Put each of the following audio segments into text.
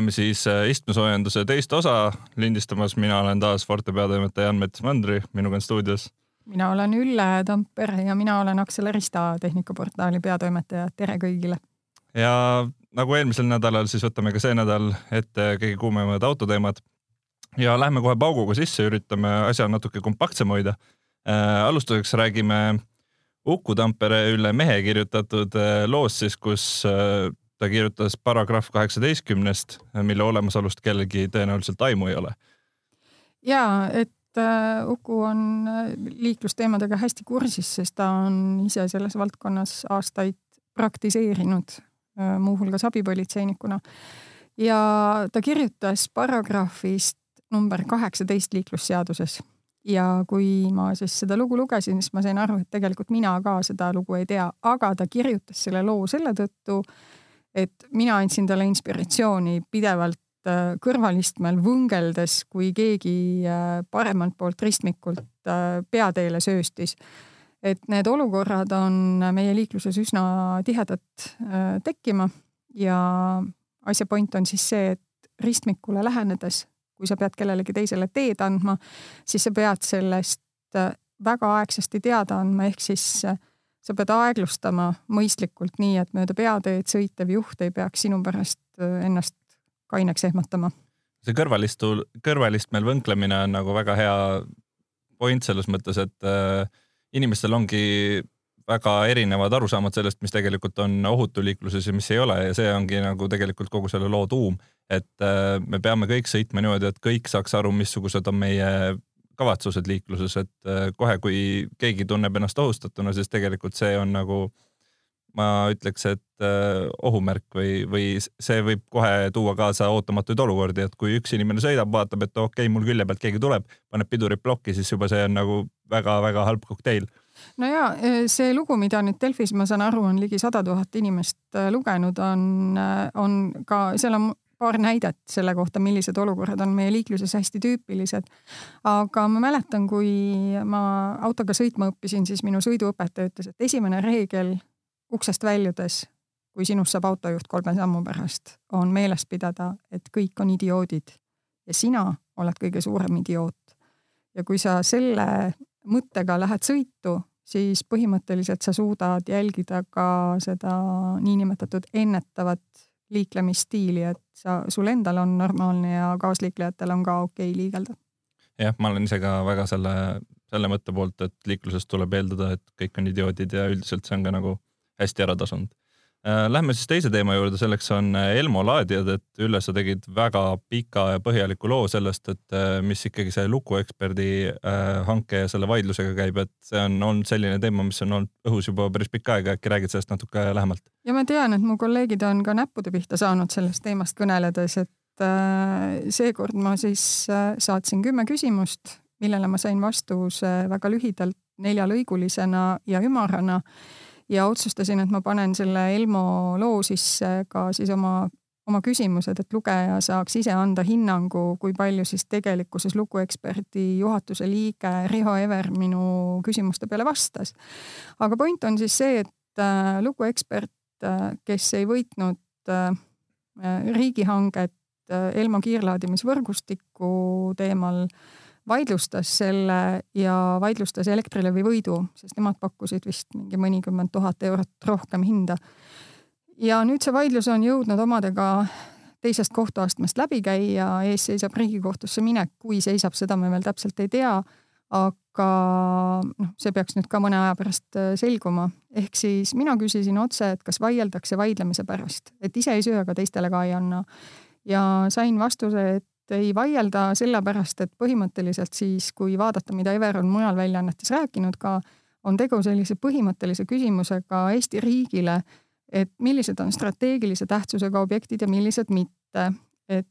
oleme siis äh, istmesoojenduse teist osa lindistamas, mina olen taas Forte peatoimetaja Jan-Mets Mandri, minuga on stuudios. mina olen Ülle Tamper ja mina olen Accelerista tehnikaportaali peatoimetaja, tere kõigile. ja nagu eelmisel nädalal, siis võtame ka see nädal ette kõige kuumemad autoteemad. ja lähme kohe pauguga sisse, üritame asja natuke kompaktsem hoida äh,. alustuseks räägime Uku Tampere Ülle mehe kirjutatud äh, loost siis, kus äh, ta kirjutas paragrahv kaheksateistkümnest, mille olemasolust kellelgi tõenäoliselt aimu ei ole. ja, et äh, Uku on äh, liiklusteemadega hästi kursis, sest ta on ise selles valdkonnas aastaid praktiseerinud, äh, muuhulgas abipolitseinikuna. ja ta kirjutas paragrahvist number kaheksateist liiklusseaduses ja kui ma siis seda lugu lugesin, siis ma sain aru, et tegelikult mina ka seda lugu ei tea, aga ta kirjutas selle loo selle tõttu, et mina andsin talle inspiratsiooni pidevalt äh, kõrvalistmel võngeldes, kui keegi äh, paremalt poolt ristmikult äh, peateele sööstis. et need olukorrad on meie liikluses üsna tihedalt tekkima ja asja point on siis see, et ristmikule lähenedes, kui sa pead kellelegi teisele teed andma, siis sa pead sellest väga aegsasti teada andma, ehk siis sa pead aeglustama mõistlikult, nii et mööda peateed sõitev juht ei peaks sinu pärast äh, ennast kaineks ehmatama. see kõrvalistu, kõrvalistmel võnklemine on nagu väga hea point selles mõttes, et äh, inimestel ongi väga erinevad arusaamad sellest, mis tegelikult on ohutu liikluses ja mis ei ole ja see ongi nagu tegelikult kogu selle loo tuum, et äh, me peame kõik sõitma niimoodi, et kõik saaks aru, missugused on meie kavatsused liikluses, et äh, kohe, kui keegi tunneb ennast ohustatuna, siis tegelikult see on nagu ma ütleks, et äh, ohumärk või, või see võib kohe tuua kaasa ootamatuid olukordi, et kui üks inimene sõidab, vaatab, et okei okay,, mul külje pealt keegi tuleb, paneb pidurit plokki, siis juba see on nagu väga-väga halb kokteil. No ja see lugu, mida nüüd Delfis, ma saan aru, on ligi sada tuhat inimest äh, lugenud, on, on ka, seal on paar näidet selle kohta, millised olukorrad on meie liikluses hästi tüüpilised. aga ma mäletan, kui ma autoga sõitma õppisin, siis minu sõiduõpetaja ütles, et esimene reegel uksest väljudes, kui sinust saab autojuht kolme sammu pärast, on meeles pidada, et kõik on idioodid ja sina oled kõige suurem idioot. ja kui sa selle mõttega lähed sõitu, siis põhimõtteliselt sa suudad jälgida ka seda niinimetatud ennetavat liiklemisstiili, et sa, sul endal on normaalne ja kaasliiklejatel on ka okei okay liigelda. jah, ma olen ise ka väga selle, selle mõtte poolt, et liikluses tuleb eeldada, et kõik on idioodid ja üldiselt see on ka nagu hästi ära tasunud lähme siis teise teema juurde, selleks on äh, Elmo laadijad, et Ülle, sa tegid väga pika ja põhjaliku loo sellest, et äh, mis ikkagi see lukueksperdi hanke ja selle vaidlusega käib, et see on olnud selline teema, mis on olnud õhus juba päris pikka aega, äkki räägid sellest natuke lähemalt? ja ma tean, et mu kolleegid on ka näppude pihta saanud sellest teemast kõneledes, et seekord ma siis saatsin kümme küsimust, millele ma sain vastuse väga lühidalt neljalõigulisena ja ümarana ja otsustasin, et ma panen selle Elmo loo sisse ka siis oma, oma küsimused, et lugeja saaks ise anda hinnangu, kui palju siis tegelikkuses lugueksperdi juhatuse liige Riho Ever minu küsimuste peale vastas. aga point on siis see, et äh, luguekspert, äh, kes ei võitnud äh, riigihanget Elmo kiirlaadimisvõrgustiku teemal vaidlustas selle ja vaidlustas Elektrilevi võidu, sest nemad pakkusid vist mingi mõnikümmend tuhat eurot rohkem hinda. ja nüüd see vaidlus on jõudnud omadega teisest kohtuastmest läbi käia, ees seisab Riigikohtusse minek, kui seisab, seda me veel täpselt ei tea. aga noh, see peaks nüüd ka mõne aja pärast äh, selguma. ehk siis mina küsisin otse, et kas vaieldakse vaidlemise pärast, et ise ei söö, aga teistele ka ei anna. ja sain vastuse, et ei vaielda sellepärast, et põhimõtteliselt siis, kui vaadata, mida Ever on mujal väljaannetes rääkinud ka, on tegu sellise põhimõttelise küsimusega Eesti riigile, et millised on strateegilise tähtsusega objektid ja millised mitte. et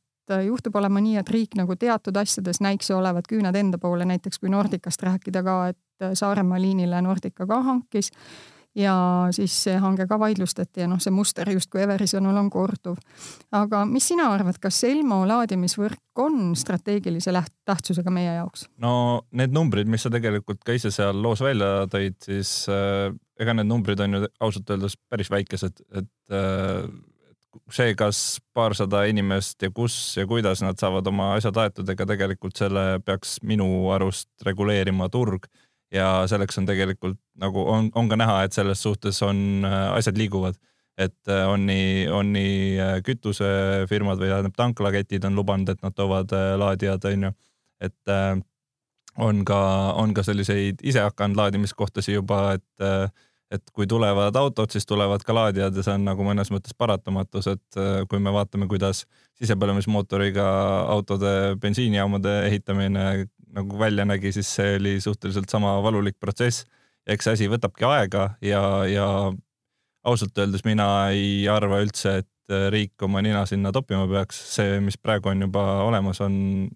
juhtub olema nii, et riik nagu teatud asjades näiks olevat küüned enda poole, näiteks kui Nordicast rääkida ka, et Saaremaa liinile Nordica ka hankis ja siis see hange ka vaidlustati ja noh, see muster justkui Everi sõnul on korduv. aga mis sina arvad, kas Elmo laadimisvõrk on strateegilise tähtsusega meie jaoks? no need numbrid, mis sa tegelikult ka ise seal loos välja tõid, siis äh, ega need numbrid on ju ausalt öeldes päris väikesed, et äh, see, kas paarsada inimest ja kus ja kuidas nad saavad oma asjad aetud, ega tegelikult selle peaks minu arust reguleerima turg ja selleks on tegelikult nagu on, on ka näha, et selles suhtes on asjad liiguvad et äh, on nii, on nii äh, kütusefirmad või tähendab tanklaketid on lubanud, et nad toovad äh, laadijad, onju. et on ka, on ka selliseid isehakanud laadimiskohtasid juba, et, et kui tulevad autod, siis tulevad ka laadijad ja see on nagu mõnes mõttes paratamatus, et kui me vaatame, kuidas sisepõlemismootoriga autode bensiinijaamade ehitamine nagu välja nägi, siis see oli suhteliselt sama valulik protsess. eks see asi võtabki aega ja, ja ausalt öeldes mina ei arva üldse, et äh, riik oma nina sinna toppima peaks, see, mis praegu on juba olemas, on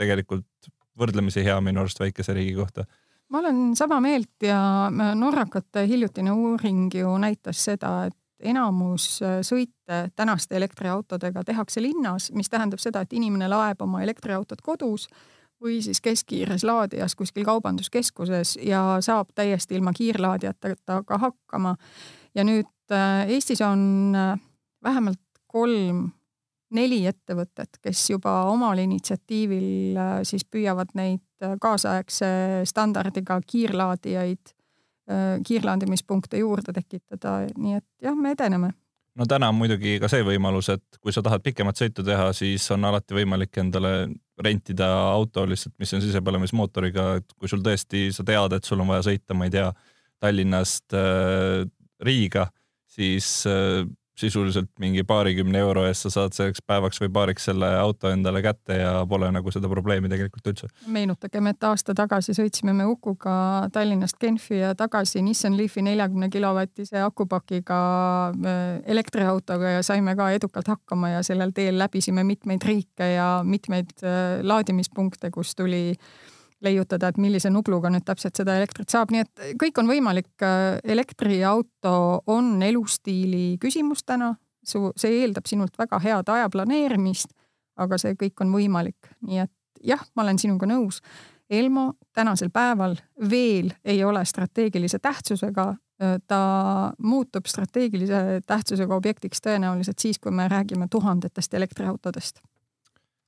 tegelikult võrdlemisi hea minu arust väikese riigi kohta. ma olen sama meelt ja äh, norrakate hiljutine uuring ju näitas seda, et enamus äh, sõite tänaste elektriautodega tehakse linnas, mis tähendab seda, et inimene laeb oma elektriautot kodus või siis keskkiires laadijas kuskil kaubanduskeskuses ja saab täiesti ilma kiirlaadijateta ka hakkama. Ja nüüd äh, Eestis on äh, vähemalt kolm-neli ettevõtet, kes juba omal initsiatiivil äh, siis püüavad neid kaasaegse standardiga kiirlaadijaid, kiirlaadimispunkte juurde tekitada, nii et jah, me edeneme. No täna on muidugi ka see võimalus, et kui sa tahad pikemat sõitu teha, siis on alati võimalik endale rentida auto lihtsalt, mis on sisepõlemismootoriga, et kui sul tõesti, sa tead, et sul on vaja sõita, ma ei tea, Tallinnast Riiga, siis äh, sisuliselt mingi paarikümne euro eest sa saad selleks päevaks või paariks selle auto endale kätte ja pole nagu seda probleemi tegelikult üldse. meenutagem, et aasta tagasi sõitsime me Ukuga Tallinnast Genfi ja tagasi Nissan Leafi neljakümne kilovatise akupakiga äh, elektriautoga ja saime ka edukalt hakkama ja sellel teel läbisime mitmeid riike ja mitmeid äh, laadimispunkte, kus tuli äh, leiutada, et millise nubluga nüüd täpselt seda elektrit saab, nii et kõik on võimalik. elektriauto on elustiili küsimus täna, su, see eeldab sinult väga head aja planeerimist, aga see kõik on võimalik, nii et jah, ma olen sinuga nõus. Elmo tänasel päeval veel ei ole strateegilise tähtsusega. ta muutub strateegilise tähtsusega objektiks tõenäoliselt siis, kui me räägime tuhandetest elektriautodest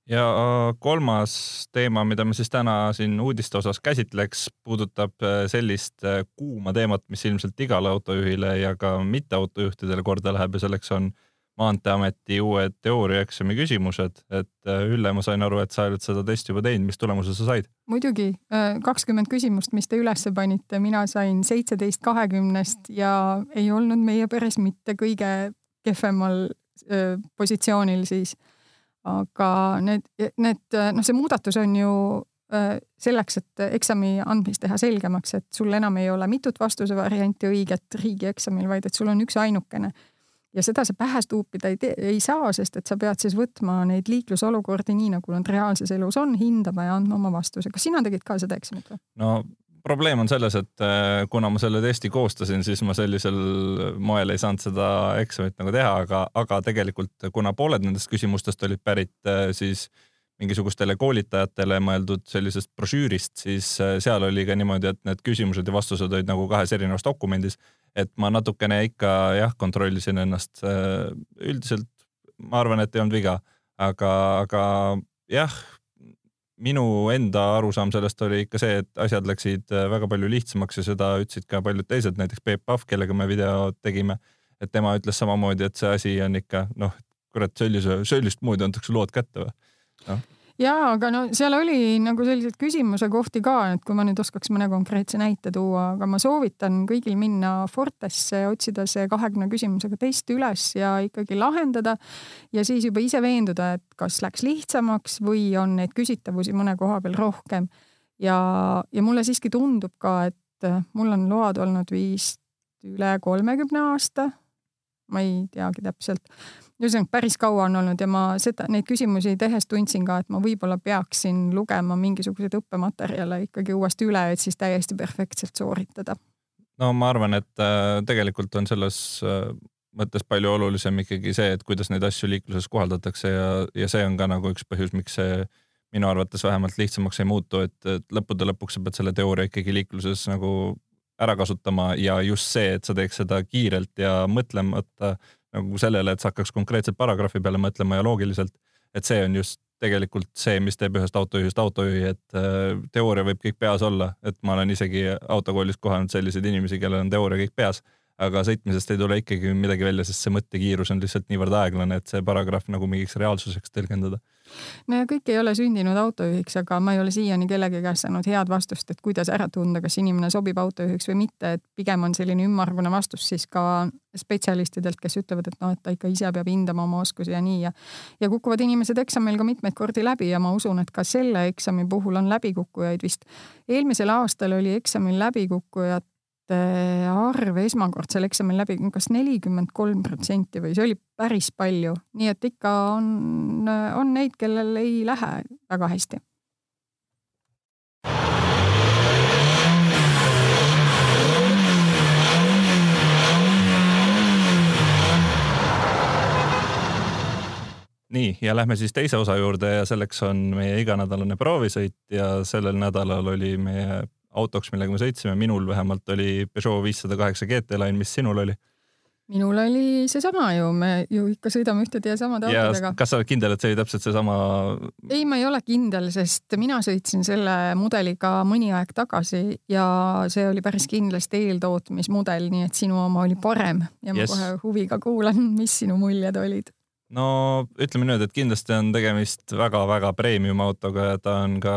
ja äh, kolmas teema, mida me siis täna siin uudiste osas käsitleks, puudutab äh, sellist äh, kuuma teemat, mis ilmselt igale autojuhile ja ka mitteautojuhtidele korda läheb ja selleks on Maanteeameti uued teooriaeksami küsimused, et Ülle, ma sain aru, et sa oled seda testi juba teinud, mis tulemuse sa said? muidugi, kakskümmend küsimust, mis te ülesse panite, mina sain seitseteist kahekümnest ja ei olnud meie peres mitte kõige kehvemal positsioonil siis aga need, need, noh, see muudatus on ju äh, selleks, et eksami andmist teha selgemaks, et sul enam ei ole mitut vastuse varianti õiget riigieksamil, vaid et sul on üks ainukene. ja seda sa pähe tuupida ei tee, ei saa, sest et sa pead siis võtma neid liiklusolukordi nii, nagu nad reaalses elus on, hindama ja andma oma vastuse. kas sina tegid ka seda eksamit või? no probleem on selles, et äh, kuna ma selle testi koostasin, siis ma sellisel moel ei saanud seda eksamit nagu teha, aga, aga tegelikult kuna pooled nendest küsimustest olid pärit äh, siis mingisugustele koolitajatele mõeldud sellisest brošüürist, siis äh, seal oli ka niimoodi, et need küsimused ja vastused olid nagu kahes erinevas dokumendis. et ma natukene ikka jah, kontrollisin ennast. üldiselt ma arvan, et ei olnud viga, aga, aga jah minu enda arusaam sellest oli ikka see, et asjad läksid äh, väga palju lihtsamaks ja seda ütlesid ka paljud teised, näiteks Peep Pahv, kellega me video tegime. et tema ütles samamoodi, et see asi on ikka noh, kurat sellise, sellist moodi antakse lood kätte või? noh jaa, aga no seal oli nagu selliseid küsimuse kohti ka, et kui ma nüüd oskaks mõne konkreetse näite tuua, aga ma soovitan kõigil minna Fortesse, otsida see kahekümne küsimusega test üles ja ikkagi lahendada. ja siis juba ise veenduda, et kas läks lihtsamaks või on neid küsitavusi mõne koha peal rohkem. ja, ja mulle siiski tundub ka, et mul on load olnud vist üle kolmekümne aasta. Ma ei teagi täpselt ühesõnaga päris kaua on olnud ja ma seda, neid küsimusi tehes tundsin ka, et ma võib-olla peaksin lugema mingisuguseid õppematerjale ikkagi uuesti üle, et siis täiesti perfektselt sooritada. no ma arvan, et äh, tegelikult on selles äh, mõttes palju olulisem ikkagi see, et kuidas neid asju liikluses kohaldatakse ja, ja see on ka nagu üks põhjus, miks see minu arvates vähemalt lihtsamaks ei muutu, et, lõppude lõpuks sa pead selle teooria ikkagi liikluses nagu ära kasutama ja just see, et sa teeks seda kiirelt ja mõtlemata nagu sellele, et sa hakkaks konkreetselt paragrahvi peale mõtlema ja loogiliselt, et see on just tegelikult see, mis teeb ühest autojuhist autojuhi, et äh, teooria võib kõik peas olla, et ma olen isegi autokoolis kohanud selliseid inimesi, kellel on teooria kõik peas, aga sõitmisest ei tule ikkagi midagi välja, sest see mõttekiirus on lihtsalt niivõrd aeglane, et see paragrahv nagu mingiks reaalsuseks tõlgendada no ja kõik ei ole sündinud autojuhiks, aga ma ei ole siiani kellegi käest saanud head vastust, et kuidas ära tunda, kas inimene sobib autojuhiks või mitte, et pigem on selline ümmargune vastus siis ka spetsialistidelt, kes ütlevad, et noh, et ta ikka ise peab hindama oma oskusi ja nii ja ja kukuvad inimesed eksamil ka mitmeid kordi läbi ja ma usun, et ka selle eksami puhul on läbikukkujaid vist. eelmisel aastal oli eksamil läbikukkujat arv esmakordsel eksamil läbi kas nelikümmend kolm protsenti või see oli päris palju, nii et ikka on, on neid, kellel ei lähe väga hästi. nii, ja lähme siis teise osa juurde ja selleks on meie iganädalane proovisõit ja sellel nädalal oli meie autoks, millega me sõitsime, minul vähemalt oli Peugeot viissada kaheksa GT Line, mis sinul oli? minul oli seesama ju, me ju ikka sõidame ühtede ja samade autodega. kas sa oled kindel, et see oli täpselt seesama? ei, ma ei ole kindel, sest mina sõitsin selle mudeliga mõni aeg tagasi ja see oli päris kindlasti eeltootmismudel, nii et sinu oma oli parem ja ma yes. kohe huviga kuulan, mis sinu muljed olid no ütleme nüüd, et kindlasti on tegemist väga-väga premium autoga ja ta on ka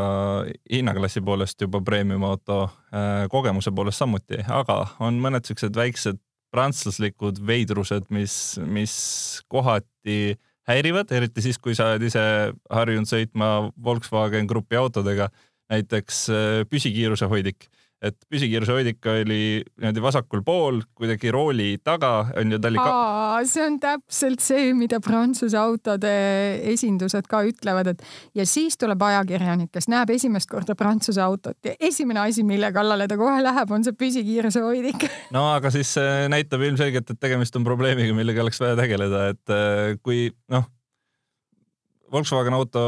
hinnaklassi poolest juba premium auto, äh, kogemuse poolest samuti, aga on mõned siuksed väiksed prantslaslikud veidrused, mis, mis kohati häirivad, eriti siis, kui sa oled ise harjunud sõitma Volkswagen Grupi autodega, näiteks äh, püsikiiruse hoidik et püsikiiruse hoidik oli niimoodi vasakul pool, kuidagi rooli taga on ju, ta oli ka.... see on täpselt see, mida Prantsuse autode esindused ka ütlevad, et ja siis tuleb ajakirjanik, kes näeb esimest korda Prantsuse autot ja esimene asi, mille kallale ta kohe läheb, on see püsikiiruse hoidik. no aga siis see näitab ilmselgelt, et tegemist on probleemiga, millega oleks vaja tegeleda, et äh, kui noh, Volkswagen auto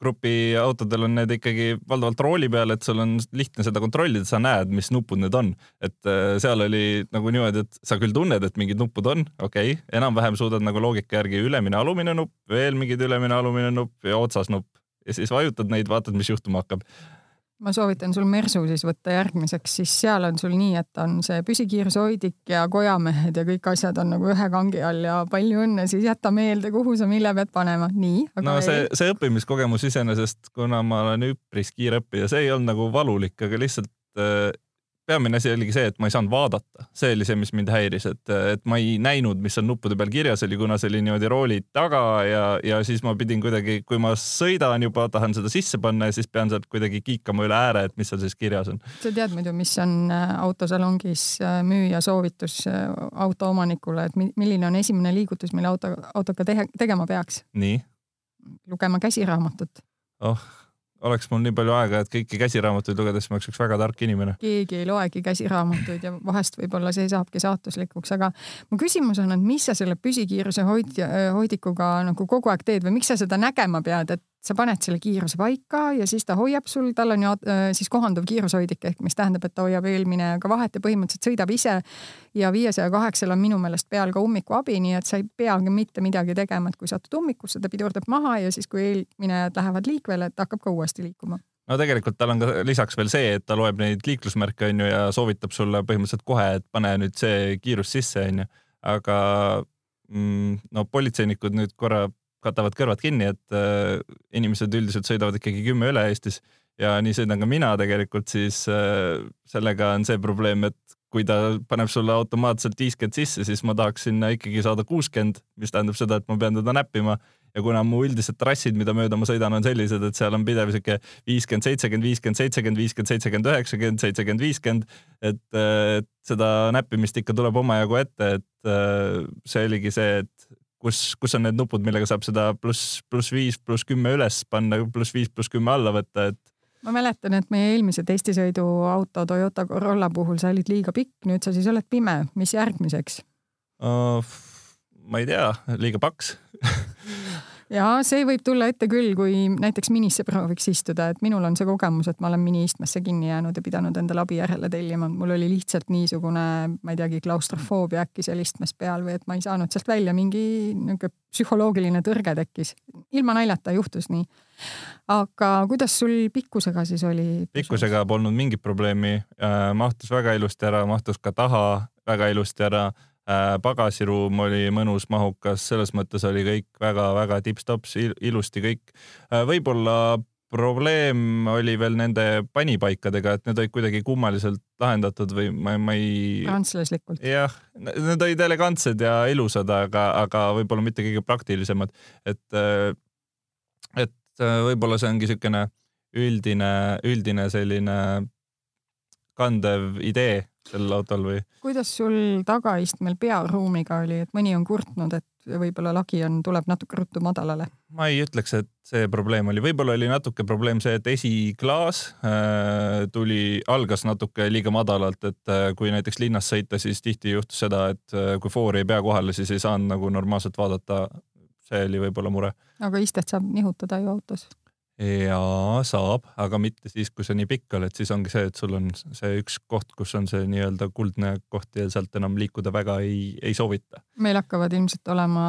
grupi autodel on need ikkagi valdavalt rooli peal, et sul on lihtne seda kontrollida, sa näed, mis nupud need on. et äh, seal oli nagu niimoodi, et sa küll tunned, et mingid nupud on, okei okay., enam-vähem suudad nagu loogika järgi ülemine, alumine nupp, veel mingid ülemine, alumine nupp ja otsas nupp ja siis vajutad neid, vaatad, mis juhtuma hakkab ma soovitan sul Mersu siis võtta järgmiseks, siis seal on sul nii, et on see püsikiirushoidik ja kojamehed ja kõik asjad on nagu ühe kangi all ja palju õnne, siis jäta meelde, kuhu sa mille pead panema, nii. no see, see õppimiskogemus iseenesest, kuna ma olen üpris kiire õppija, see ei olnud nagu valulik, aga lihtsalt äh, peamine asi oligi see, et ma ei saanud vaadata, see oli see, mis mind häiris, et, et ma ei näinud, mis seal nuppude peal kirjas oli, kuna see oli niimoodi rooli taga ja, ja siis ma pidin kuidagi, kui ma sõidan juba, tahan seda sisse panna ja siis pean sealt kuidagi kiikama üle ääre, et mis seal siis kirjas on. sa tead muidu, mis on äh, autosalongis äh, müüja soovitus äh, autoomanikule, et milline on esimene liigutus, mille auto, autoga tehe, tegema peaks? nii? lugema käsiraamatut. oh oleks mul nii palju aega, et kõiki käsiraamatuid lugeda, siis ma oleks üks väga tark inimene. keegi ei loegi käsiraamatuid ja vahest võib-olla see saabki saatuslikuks, aga mu küsimus on, et mis sa selle püsikiiruse hoid-, hoidikuga nagu kogu aeg teed või miks sa seda nägema pead, et sa paned selle kiiruse paika ja siis ta hoiab sul, tal on ju äh, siis kohanduv kiirushoidik ehk mis tähendab, et ta hoiab eelmine ka vahet ja põhimõtteliselt sõidab ise. ja viiesaja kaheksal on minu meelest peal ka ummikuabi, nii et sa ei peagi mitte midagi tegema, et kui satud ummikusse, ta pidurdab maha ja siis, kui eelminejad lähevad liikvele, ta hakkab ka uuesti liikuma no tegelikult tal on ka lisaks veel see, et ta loeb neid liiklusmärke onju ja soovitab sulle põhimõtteliselt kohe, et pane nüüd see kiirus sisse onju, aga mm, no politseinikud nüüd korra katavad kõrvad kinni, et äh, inimesed üldiselt sõidavad ikkagi kümme üle Eestis ja nii sõidan ka mina tegelikult, siis äh, sellega on see probleem, et kui ta paneb sulle automaatselt viiskümmend sisse, siis ma tahaks sinna ikkagi saada kuuskümmend, mis tähendab seda, et ma pean teda näppima. Ja kuna mu üldised trassid, mida mööda ma sõidan, on sellised, et seal on pidev sihuke viiskümmend, seitsekümmend, viiskümmend, seitsekümmend, viiskümmend, seitsekümmend, üheksakümmend, seitsekümmend, viiskümmend, et seda näppimist ikka tuleb omajagu ette, et äh, see oligi see, et kus, kus on need nupud, millega saab seda pluss, pluss viis, pluss kümme üles panna, pluss viis, pluss kümme alla võtta, et ma mäletan, et meie eelmise testisõiduauto Toyota Corolla puhul sa olid liiga pikk, nüüd sa siis oled pime, mis järgmiseks uh,? ma ei tea, liiga paks ja see võib tulla ette küll, kui näiteks minisse prooviks istuda, et minul on see kogemus, et ma olen miniistmesse kinni jäänud ja pidanud endale abi järele tellima. mul oli lihtsalt niisugune, ma ei teagi, klaustrofoobia äkki seal istmes peal või et ma ei saanud sealt välja, mingi niisugune psühholoogiline tõrge tekkis. ilma naljata juhtus nii. aga kuidas sul pikkusega siis oli? pikkusega polnud mingit probleemi äh,, mahtus väga ilusti ära, mahtus ka taha väga ilusti ära pagasiruum oli mõnus, mahukas, selles mõttes oli kõik väga-väga tipp-tops, ilusti kõik. Äh, võib-olla probleem oli veel nende panipaikadega, et need olid kuidagi kummaliselt lahendatud või ma, ma ei. prantslaslikult. jah, need olid elegantsed ja ilusad, aga, aga võib-olla mitte kõige praktilisemad, et, äh, et võib-olla see ongi niisugune üldine, üldine selline kandev idee sellel autol või? kuidas sul tagaistmel pearuumiga oli, et mõni on kurtnud, et võib-olla lagi on, tuleb natuke ruttu madalale? ma ei ütleks, et see probleem oli, võib-olla oli natuke probleem see, et esiklaas äh, tuli, algas natuke liiga madalalt, et äh, kui näiteks linnas sõita, siis tihti juhtus seda, et äh, kui foori ei pea kohale, siis ei saanud nagu normaalselt vaadata. see oli võib-olla mure. aga istet saab nihutada ju autos jaa, saab, aga mitte siis, kui sa nii pikk oled, siis ongi see, et sul on see üks koht, kus on see nii-öelda kuldne koht ja sealt enam liikuda väga ei, ei soovita. meil hakkavad ilmselt olema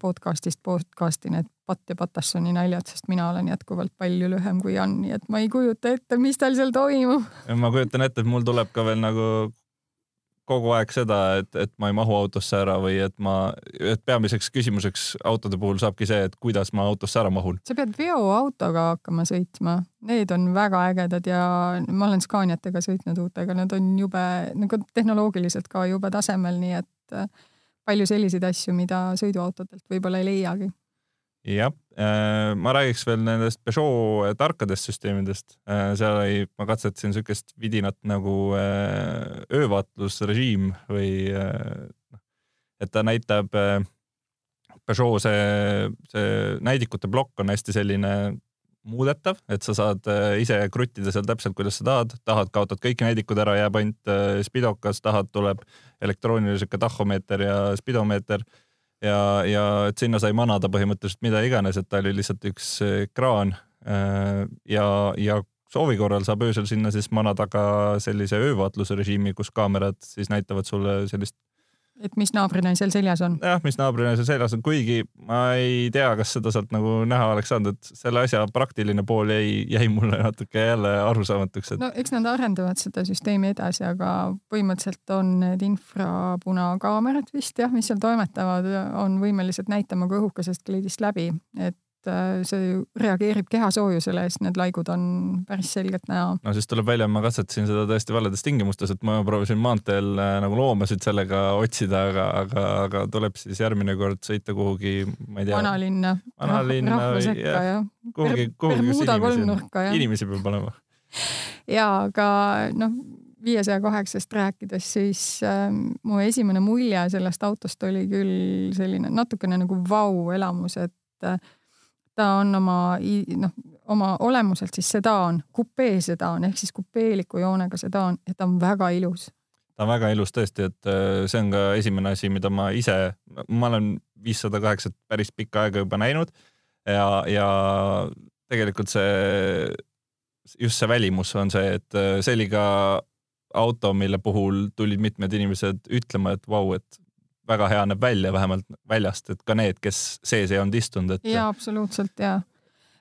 podcast'ist podcast'i need Patt ja Patassoni naljad, sest mina olen jätkuvalt palju lühem kui Jan, nii et ma ei kujuta ette, mis tal seal toimub. ma kujutan ette, et mul tuleb ka veel nagu kogu aeg seda, et, et ma ei mahu autosse ära või et ma, et peamiseks küsimuseks autode puhul saabki see, et kuidas ma autosse ära mahun. sa pead veoautoga hakkama sõitma, need on väga ägedad ja ma olen Scaniatega sõitnud uutega, nad on jube nagu tehnoloogiliselt ka jube tasemel, nii et äh, palju selliseid asju, mida sõiduautodelt võib-olla ei leiagi jah, äh, ma räägiks veel nendest Peugeot tarkadest süsteemidest. Äh, seal oli, ma katsetasin niisugust vidinat nagu äh, öövaatlusrežiim või noh, et ta näitab, Peugeot see, see näidikute plokk on hästi selline muudetav, et sa saad ise kruttida seal täpselt, kuidas sa tahad, tahad, kaotad kõik näidikud ära, jääb ainult spidokas, tahad, tuleb elektrooniline sihuke tahomeeter ja spidomeeter ja, ja et sinna sai manada põhimõtteliselt mida iganes, et ta oli lihtsalt üks ekraan äh, ja, ja soovi korral saab öösel sinna siis manada ka sellise öövaatlusrežiimi, kus kaamerad siis näitavad sulle sellist et mis naabrinaisel seljas on? jah, mis naabrinaisel seljas on, kuigi ma ei tea, kas seda sealt nagu näha oleks saanud, et selle asja praktiline pool jäi, jäi mulle natuke jälle arusaamatuks et.... no eks nad arendavad seda süsteemi edasi, aga põhimõtteliselt on need infrapunakaamerad vist jah, mis seal toimetavad, on võimelised näitama ka õhukesest kleidist läbi, et see reageerib kehasoojusele ja siis need laigud on päris selgelt näha. no siis tuleb välja, ma katsetasin seda tõesti valedes tingimustes, et ma proovisin maanteel äh, nagu loomasid sellega otsida, aga, aga, aga tuleb siis järgmine kord sõita kuhugi, ma ei tea. vanalinna. vanalinna rahva sekka ja. kuhugi, kuhugi, kus inimesi on. inimesi peab olema. ja aga noh viiesaja kaheksast rääkides, siis äh, mu esimene mulje sellest autost oli küll selline natukene nagu vau-elamus, et äh, ta on oma noh, oma olemuselt siis sedaan, kupee sedaan ehk siis kupeeliku joonega sedaan ja ta on väga ilus. ta on väga ilus tõesti, et äh, see on ka esimene asi, mida ma ise, ma olen viissada kaheksat päris pikka aega juba näinud ja, ja tegelikult see, just see välimus on see, et äh, see oli ka auto, mille puhul tulid mitmed inimesed ütlema, et vau, et väga hea näeb välja, vähemalt väljast, et ka need, kes sees ei olnud istunud, et. ja absoluutselt ja,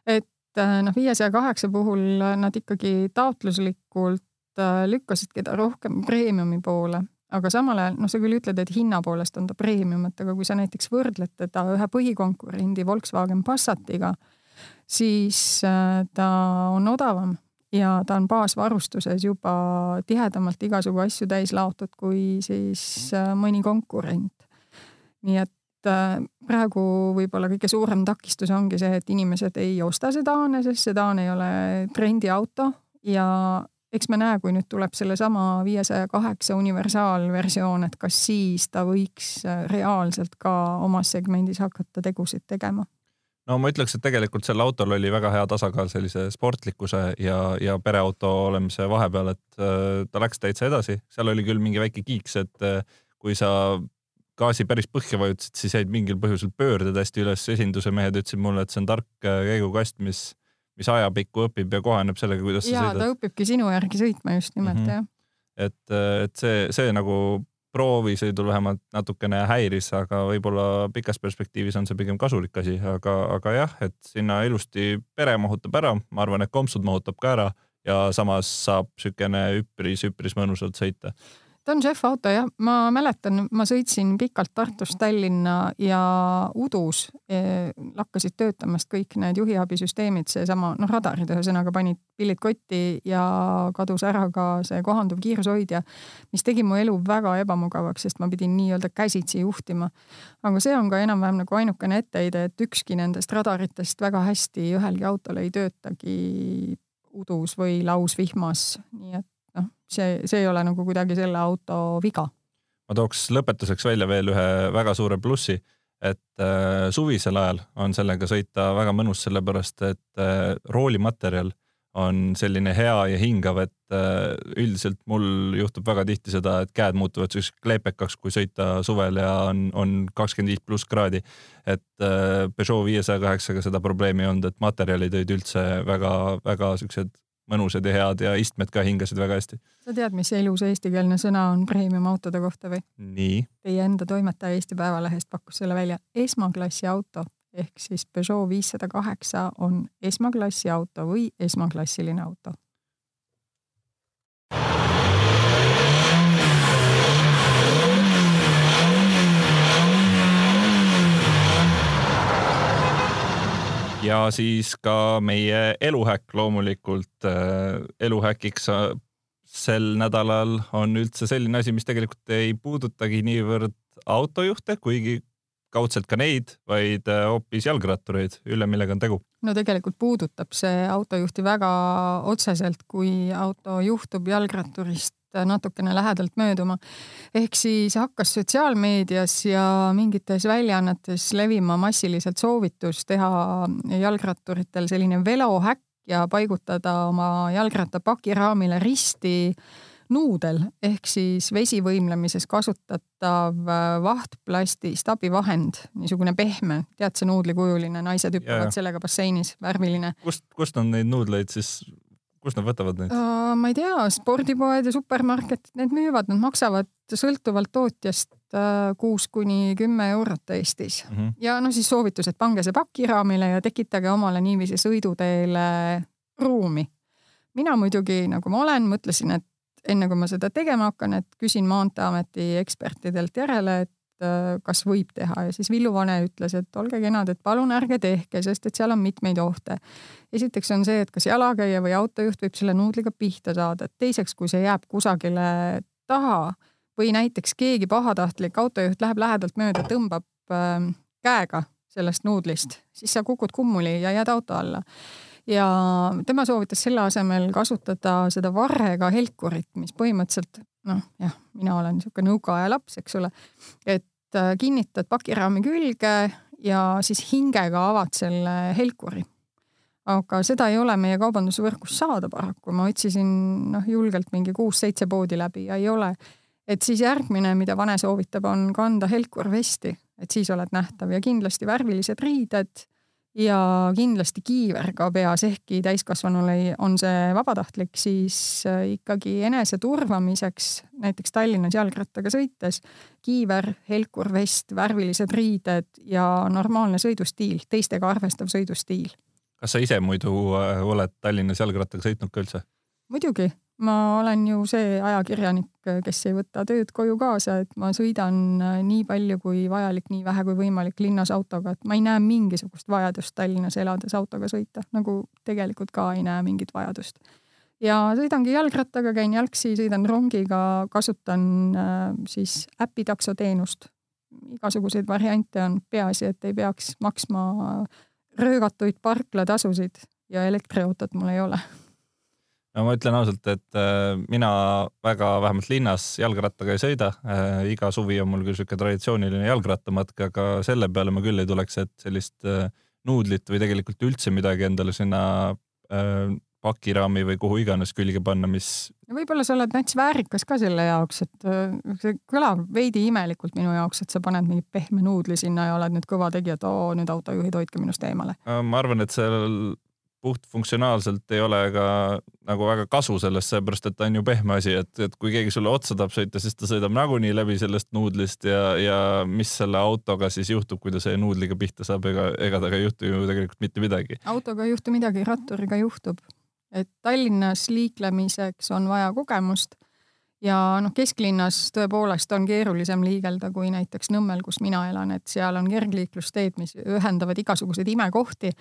et äh, noh, viiesaja kaheksa puhul nad ikkagi taotluslikult äh, lükkasid keda rohkem premiumi poole, aga samal ajal noh, sa küll ütled, et hinna poolest on ta premium, et aga kui sa näiteks võrdled teda ühe põhikonkurendi Volkswagen Passatiga, siis äh, ta on odavam ja ta on baasvarustuses juba tihedamalt igasugu asju täis laotud kui siis mõni konkurent. Nii et äh, praegu võib-olla kõige suurem takistus ongi see, et inimesed ei osta sedaane, sest sedaan ei ole trendiauto. Ja eks me näe, kui nüüd tuleb sellesama viiesaja kaheksa universaalversioon, et kas siis ta võiks äh, reaalselt ka omas segmendis hakata tegusid tegema no ma ütleks, et tegelikult sel autol oli väga hea tasakaal sellise sportlikkuse ja, ja pereauto olemise vahepeal, et äh, ta läks täitsa edasi, seal oli küll mingi väike kiiks, et äh, kui sa gaasi päris põhja vajutasid, siis jäid mingil põhjusel pöörded hästi üles, esinduse mehed ütlesid mulle, et see on tark äh, käigukast, mis, mis ajapikku õpib ja kohaneb sellega, kuidas ja, sa sõidad. ta õpibki sinu järgi sõitma just nimelt mm -hmm. jah. et, et see, see nagu proovisõidul vähemalt natukene häiris, aga võib-olla pikas perspektiivis on see pigem kasulik asi, aga, aga jah, et sinna ilusti pere mahutab ära, ma arvan, et kompsud mahutab ka ära ja samas saab niisugune üpris, üpris mõnusalt sõita ta on šefauto jah, ma mäletan, ma sõitsin pikalt Tartust Tallinna ja Udus eh, lakkasid töötamast kõik need juhiabisüsteemid, seesama noh, radarid ühesõnaga panid pillid kotti ja kadus ära ka see kohanduv kiirushoidja, mis tegi mu elu väga ebamugavaks, sest ma pidin nii-öelda käsitsi juhtima. aga see on ka enam-vähem nagu ainukene etteheide, et ükski nendest radaritest väga hästi ühelgi autol ei töötagi udus või lausvihmas, nii et see, see ei ole nagu kuidagi selle auto viga. ma tooks lõpetuseks välja veel ühe väga suure plussi, et äh, suvisel ajal on sellega sõita väga mõnus, sellepärast et äh, roolimaterjal on selline hea ja hingav, et äh, üldiselt mul juhtub väga tihti seda, et käed muutuvad selliseks kleepekaks, kui sõita suvel ja on, on kakskümmend viis pluss kraadi. et äh, Peugeot viiesaja kaheksaga seda probleemi ei olnud, et materjalid olid üldse väga-väga siuksed mõnusad ja head ja istmed ka hingasid väga hästi. sa tead, mis ilus eestikeelne sõna on premium autode kohta või? nii? Teie enda toimetaja Eesti Päevalehest pakkus selle välja. esmaklassi auto ehk siis Peugeot viissada kaheksa on esmaklassi auto või esmaklassiline auto ja siis ka meie eluhäkk loomulikult. Äh, eluhäkiks äh, sel nädalal on üldse selline asi, mis tegelikult ei puudutagi niivõrd autojuhte, kuigi kaudselt ka neid, vaid äh, hoopis jalgrattureid. Ülle, millega on tegu? no tegelikult puudutab see autojuhti väga otseselt, kui auto juhtub jalgratturist natukene lähedalt mööduma. ehk siis hakkas sotsiaalmeedias ja mingites väljaannetes levima massiliselt soovitus teha jalgratturitel selline velohäkk ja paigutada oma jalgratta pakiraamile risti nuudel ehk siis vesivõimlemises kasutatav vahtplastist abivahend, niisugune pehme, tead see nuudlikujuline, naised hüppavad sellega basseinis, värviline. kust, kust on neid nuudleid siis kust nad võtavad neid uh,? ma ei tea, spordipoed ja supermarketid, need müüvad, nad maksavad sõltuvalt tootjast uh, kuus kuni kümme eurot Eestis mm. -hmm. ja no siis soovitus, et pange see pakiraamile ja tekitage omale niiviisi sõiduteele ruumi. mina muidugi, nagu ma olen, mõtlesin, et enne kui ma seda tegema hakkan, et küsin Maanteeameti ekspertidelt järele, et Äh, kas võib teha. Ja siis Villu Vane ütles, et olge kenad, et palun ärge tehke, sest et seal on mitmeid ohte. esiteks on see, et kas jalakäija või autojuht võib selle nuudliga pihta saada, et teiseks, kui see jääb kusagile taha või näiteks keegi pahatahtlik autojuht läheb lähedalt mööda, tõmbab äh, käega sellest nuudlist, siis sa kukud kummuli ja jääd auto alla. Ja tema soovitas selle asemel kasutada seda varrega helkurit, mis põhimõtteliselt noh, jah, mina olen niisugune nõukaaja laps, eks ole, et äh, kinnitad pakiraami külge ja siis hingega avad selle helkuri. aga seda ei ole meie kaubandusvõrgus saada paraku, ma otsisin noh, julgelt mingi kuus-seitse poodi läbi ja ei ole. et siis järgmine, mida Vane soovitab, on kanda helkurvesti, et siis oled nähtav ja kindlasti värvilised riided ja kindlasti kiiver ka peas, ehkki täiskasvanul ei, on see vabatahtlik, siis äh, ikkagi enese turvamiseks, näiteks Tallinnas jalgrattaga sõites, kiiver, helkurvest, värvilised riided ja normaalne sõidustiil, teistega arvestav sõidustiil. kas sa ise muidu äh, oled Tallinnas jalgrattaga sõitnud ka üldse? Muidugi, ma olen ju see ajakirjanik, kes ei võta tööd koju kaasa, et ma sõidan äh, nii palju kui vajalik, nii vähe kui võimalik linnas autoga, et ma ei näe mingisugust vajadust Tallinnas elades autoga sõita, nagu tegelikult ka ei näe mingit vajadust. ja sõidangi jalgrattaga, käin jalgsi, sõidan rongiga, kasutan äh, siis äpitakso teenust. igasuguseid variante on, peaasi, et ei peaks maksma röögatuid parklatasusid ja elektriautot mul ei ole no ma ütlen ausalt, et äh, mina väga vähemalt linnas jalgrattaga ei sõida. Äh, iga suvi on mul küll sihuke traditsiooniline jalgrattamatk, aga selle peale ma küll ei tuleks, et sellist äh, nuudlit või tegelikult üldse midagi endale sinna pakiraami või kuhu iganes külge panna, mis. võib-olla sa oled nats väärikas ka selle jaoks, et see kõlab veidi imelikult minu jaoks, et sa paned mingi pehme nuudli sinna ja oled nüüd kõva tegija, et oo, nüüd autojuhid, hoidke minust eemale. ma arvan, et seal puhtfunktsionaalselt ei ole ka nagu väga kasu sellest, sellepärast et ta on ju pehme asi, et, et kui keegi sulle otsa tahab sõita, siis ta sõidab nagunii läbi sellest nuudlist ja, ja mis selle autoga siis juhtub, kui ta selle nuudliga pihta saab, ega, ega temaga ei juhtu ju tegelikult mitte midagi. autoga ei juhtu midagi, ratturiga juhtub. et Tallinnas liiklemiseks on vaja kogemust ja noh, kesklinnas tõepoolest on keerulisem liigelda kui näiteks Nõmmel, kus mina elan, et seal on kergliiklusteed, mis ühendavad igasuguseid imekohti.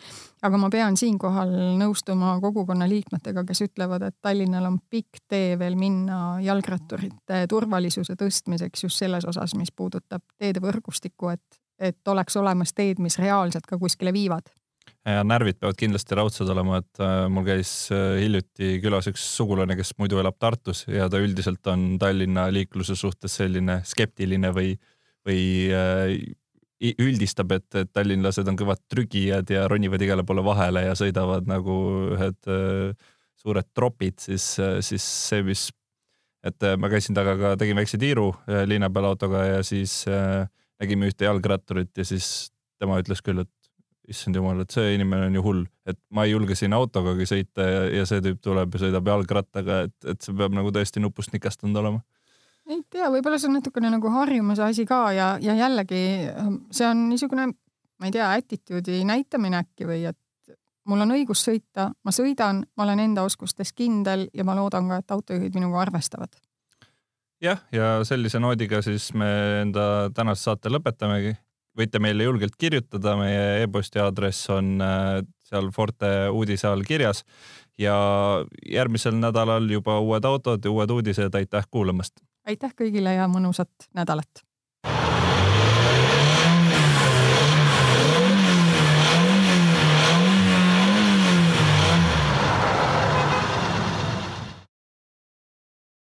aga ma pean siinkohal nõustuma kogukonna liikmetega, kes ütlevad, et Tallinnal on pikk tee veel minna jalgratturite turvalisuse tõstmiseks just selles osas, mis puudutab teedevõrgustikku, et, et oleks olemas teed, mis reaalselt ka kuskile viivad ja närvid peavad kindlasti raudsed olema, et äh, mul käis äh, hiljuti külas üks sugulane, kes muidu elab Tartus ja ta üldiselt on Tallinna liikluse suhtes selline skeptiline või, või äh, üldistab, et, et tallinlased on kõvad trügijad ja ronivad igale poole vahele ja sõidavad nagu ühed suured tropid, siis, siis see, mis, et ma käisin temaga ka, tegin väikse tiiru linna peal autoga ja siis nägime ühte jalgratturit ja siis tema ütles küll, et issand jumal, et see inimene on ju hull, et ma ei julge siin autogagi sõita ja, ja see tüüp tuleb ja sõidab jalgrattaga, et, et see peab nagu tõesti nupust nikastanud olema. ei tea, võib-olla see on natukene nagu harjumuse asi ka ja, ja jällegi see on niisugune, ma ei tea, attitude'i näitamine äkki või et mul on õigus sõita, ma sõidan, ma olen enda oskustes kindel ja ma loodan ka, et autojuhid minuga arvestavad. jah, ja sellise noodiga siis me enda tänase saate lõpetamegi võite meile julgelt kirjutada, meie e-posti aadress on äh, seal Forte uudise all kirjas ja järgmisel nädalal juba uued autod ja uued uudised, aitäh kuulamast! aitäh kõigile ja mõnusat nädalat!